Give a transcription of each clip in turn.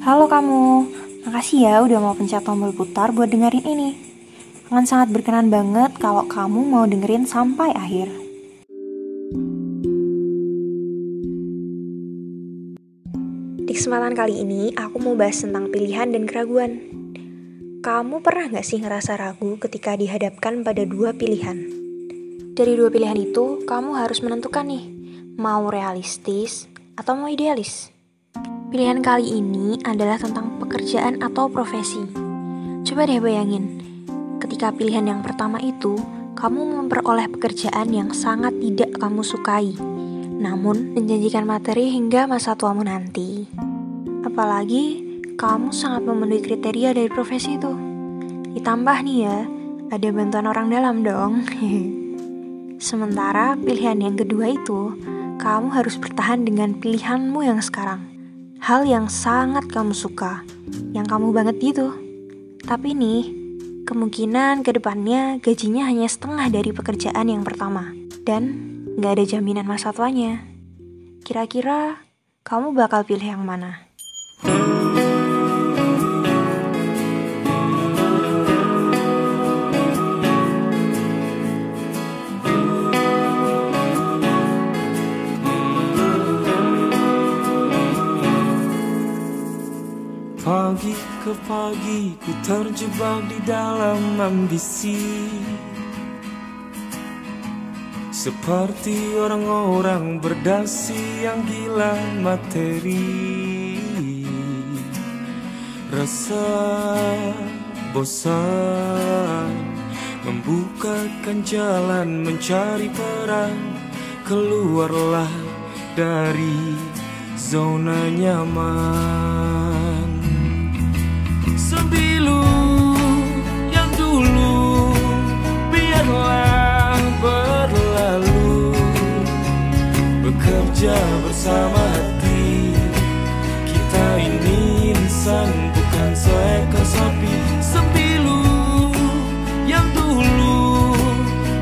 Halo kamu, makasih ya udah mau pencet tombol putar buat dengerin ini. Akan sangat berkenan banget kalau kamu mau dengerin sampai akhir. Di kesempatan kali ini, aku mau bahas tentang pilihan dan keraguan. Kamu pernah gak sih ngerasa ragu ketika dihadapkan pada dua pilihan? Dari dua pilihan itu, kamu harus menentukan nih, mau realistis atau mau idealis. Pilihan kali ini adalah tentang pekerjaan atau profesi. Coba deh bayangin, ketika pilihan yang pertama itu, kamu memperoleh pekerjaan yang sangat tidak kamu sukai, namun menjanjikan materi hingga masa tuamu nanti. Apalagi, kamu sangat memenuhi kriteria dari profesi itu. Ditambah nih ya, ada bantuan orang dalam dong. Sementara pilihan yang kedua itu, kamu harus bertahan dengan pilihanmu yang sekarang hal yang sangat kamu suka, yang kamu banget gitu. Tapi nih, kemungkinan ke depannya gajinya hanya setengah dari pekerjaan yang pertama, dan nggak ada jaminan masa tuanya. Kira-kira kamu bakal pilih yang mana? Ke pagi ku terjebak di dalam ambisi. Seperti orang-orang berdasi yang gila materi. Rasa bosan Membukakan jalan mencari peran. Keluarlah dari zona nyaman Sembilu yang dulu biarlah berlalu. Bekerja bersama hati Kita ini insan bukan seekor sapi. Sembilu yang dulu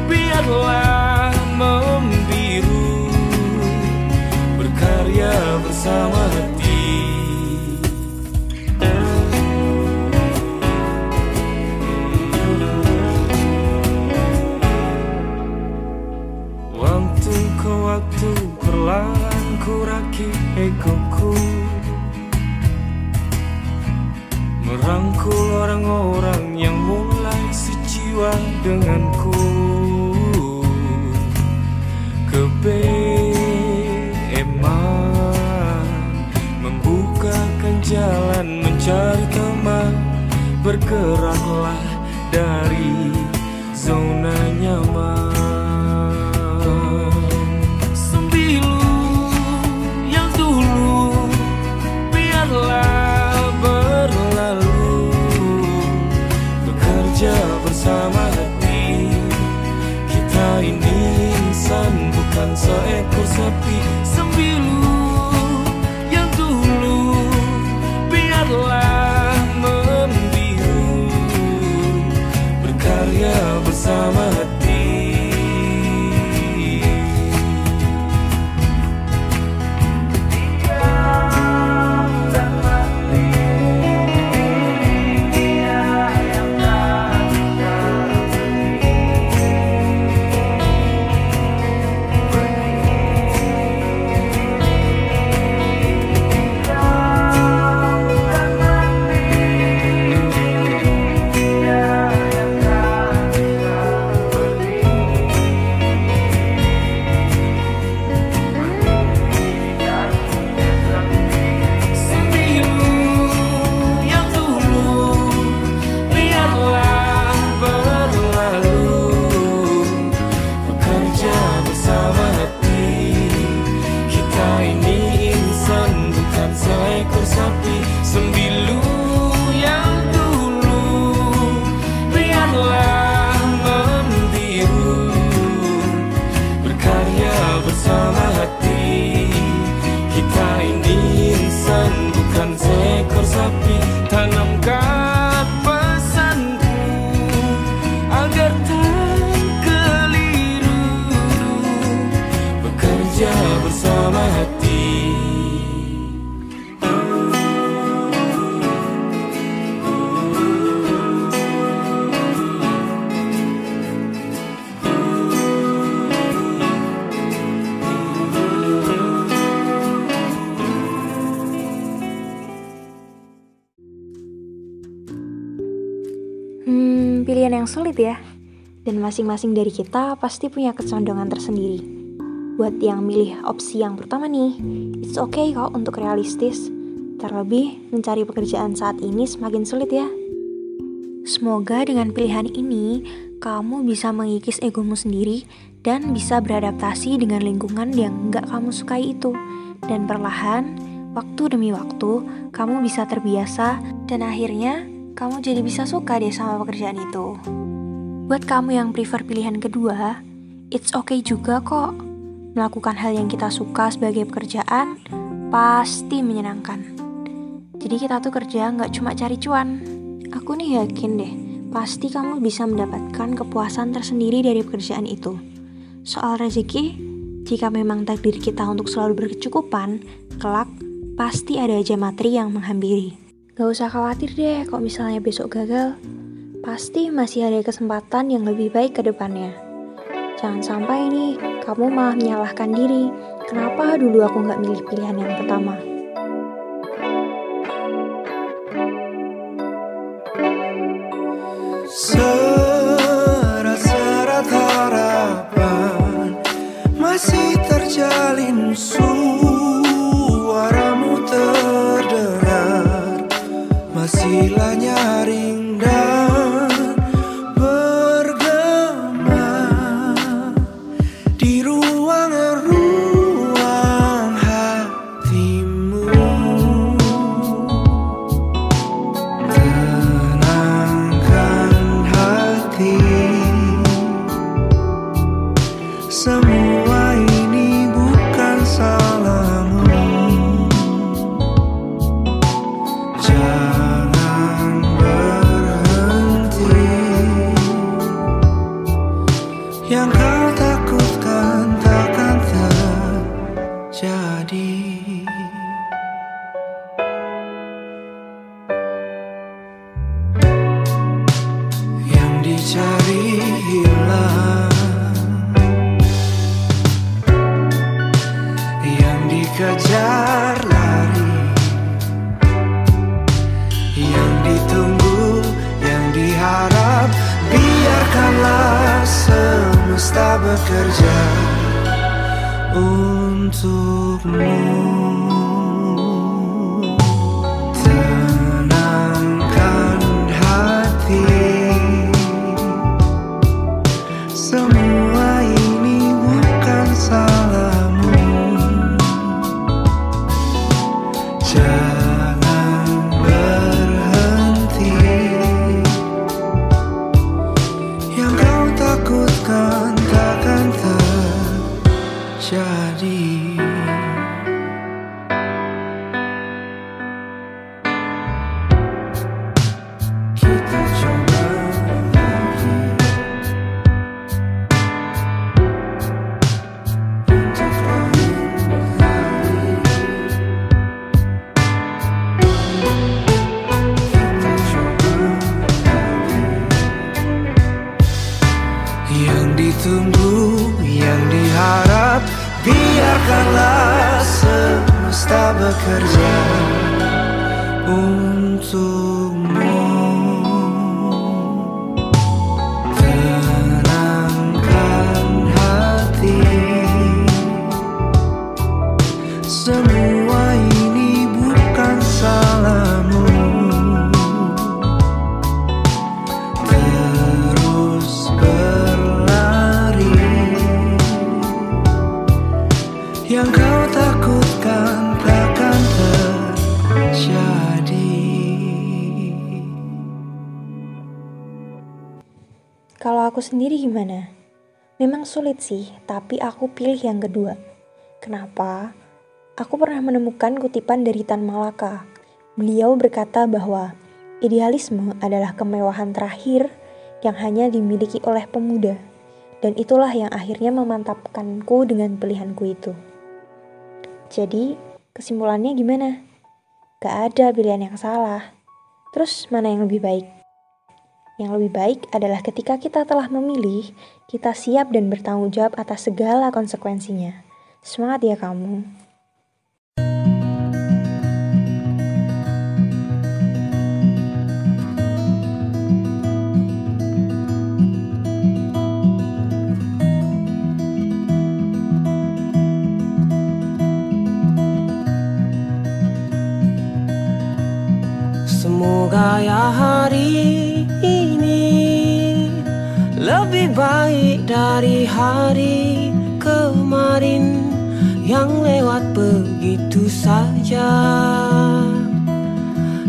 biarlah membiru. Berkarya bersama hati egoku Merangkul orang-orang yang mulai sejiwa denganku. Kebeeman Membukakan jalan mencari teman. Bergeraklah dari zona nyaman insan bukan seekor sapi Sembilu yang sulit ya. Dan masing-masing dari kita pasti punya kecondongan tersendiri. Buat yang milih opsi yang pertama nih, it's okay kok untuk realistis. Terlebih, mencari pekerjaan saat ini semakin sulit ya. Semoga dengan pilihan ini, kamu bisa mengikis egomu sendiri dan bisa beradaptasi dengan lingkungan yang gak kamu sukai itu. Dan perlahan, waktu demi waktu, kamu bisa terbiasa dan akhirnya kamu jadi bisa suka deh sama pekerjaan itu. Buat kamu yang prefer pilihan kedua, it's okay juga kok. Melakukan hal yang kita suka sebagai pekerjaan pasti menyenangkan. Jadi kita tuh kerja nggak cuma cari cuan. Aku nih yakin deh, pasti kamu bisa mendapatkan kepuasan tersendiri dari pekerjaan itu. Soal rezeki, jika memang takdir kita untuk selalu berkecukupan, kelak pasti ada aja materi yang menghampiri. Gak usah khawatir deh kalau misalnya besok gagal, pasti masih ada kesempatan yang lebih baik ke depannya. Jangan sampai nih, kamu malah menyalahkan diri. Kenapa dulu aku nggak milih pilihan yang pertama? Serat-serat harapan Masih terjalin Suaramu dikejar lari, yang ditunggu, yang diharap, biarkanlah semesta bekerja untukmu. Tenangkan hati Semua bekerja untukmu. Tenangkan hati. Semua ini bukan salahmu. Terus berlari. Yang kau aku sendiri gimana? Memang sulit sih, tapi aku pilih yang kedua. Kenapa? Aku pernah menemukan kutipan dari Tan Malaka. Beliau berkata bahwa idealisme adalah kemewahan terakhir yang hanya dimiliki oleh pemuda. Dan itulah yang akhirnya memantapkanku dengan pilihanku itu. Jadi, kesimpulannya gimana? Gak ada pilihan yang salah. Terus mana yang lebih baik? Yang lebih baik adalah ketika kita telah memilih, kita siap dan bertanggung jawab atas segala konsekuensinya. Semangat ya kamu. Yang lewat begitu saja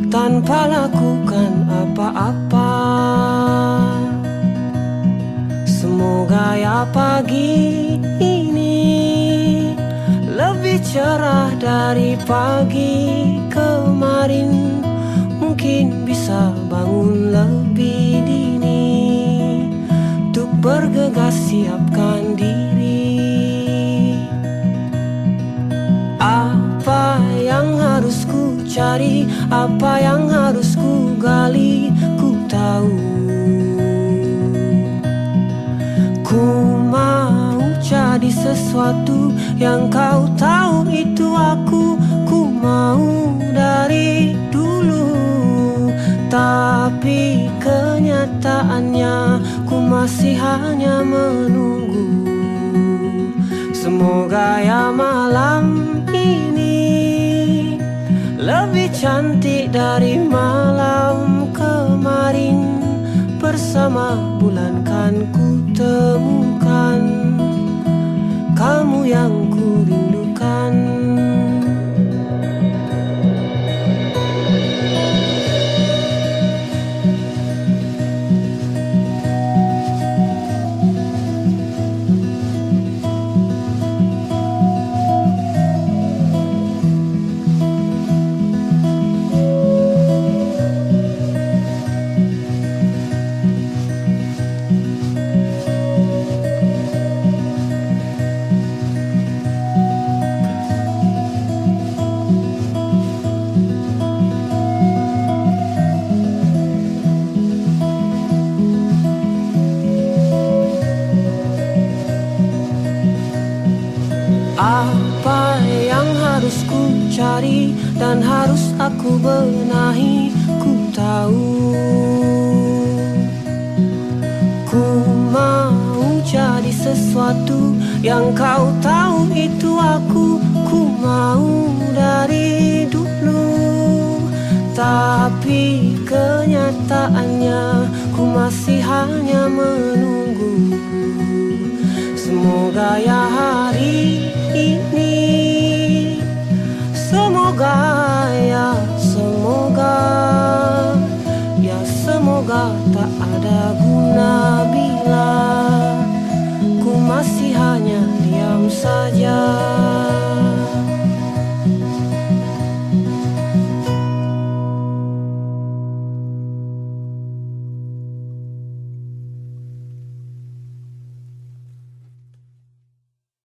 tanpa lakukan apa-apa. Semoga ya pagi ini lebih cerah dari pagi kemarin. Mungkin bisa bangun lebih dini untuk bergegas siapkan diri. Apa yang harus ku gali, ku tahu. Ku mau jadi sesuatu yang kau tahu itu aku, ku mau dari dulu. Tapi kenyataannya ku masih hanya menunggu Semoga ya malam ini Lebih cantik dari malam kemarin. Bersama bulan kan ku temukan Kamu yang ku rindukan aku benahi Ku tahu. Ku mau jadi sesuatu yang kau tahu itu aku. Ku mau dari dulu. Tapi kenyataannya ku masih hanya menunggu. Semoga ya hari ini Semoga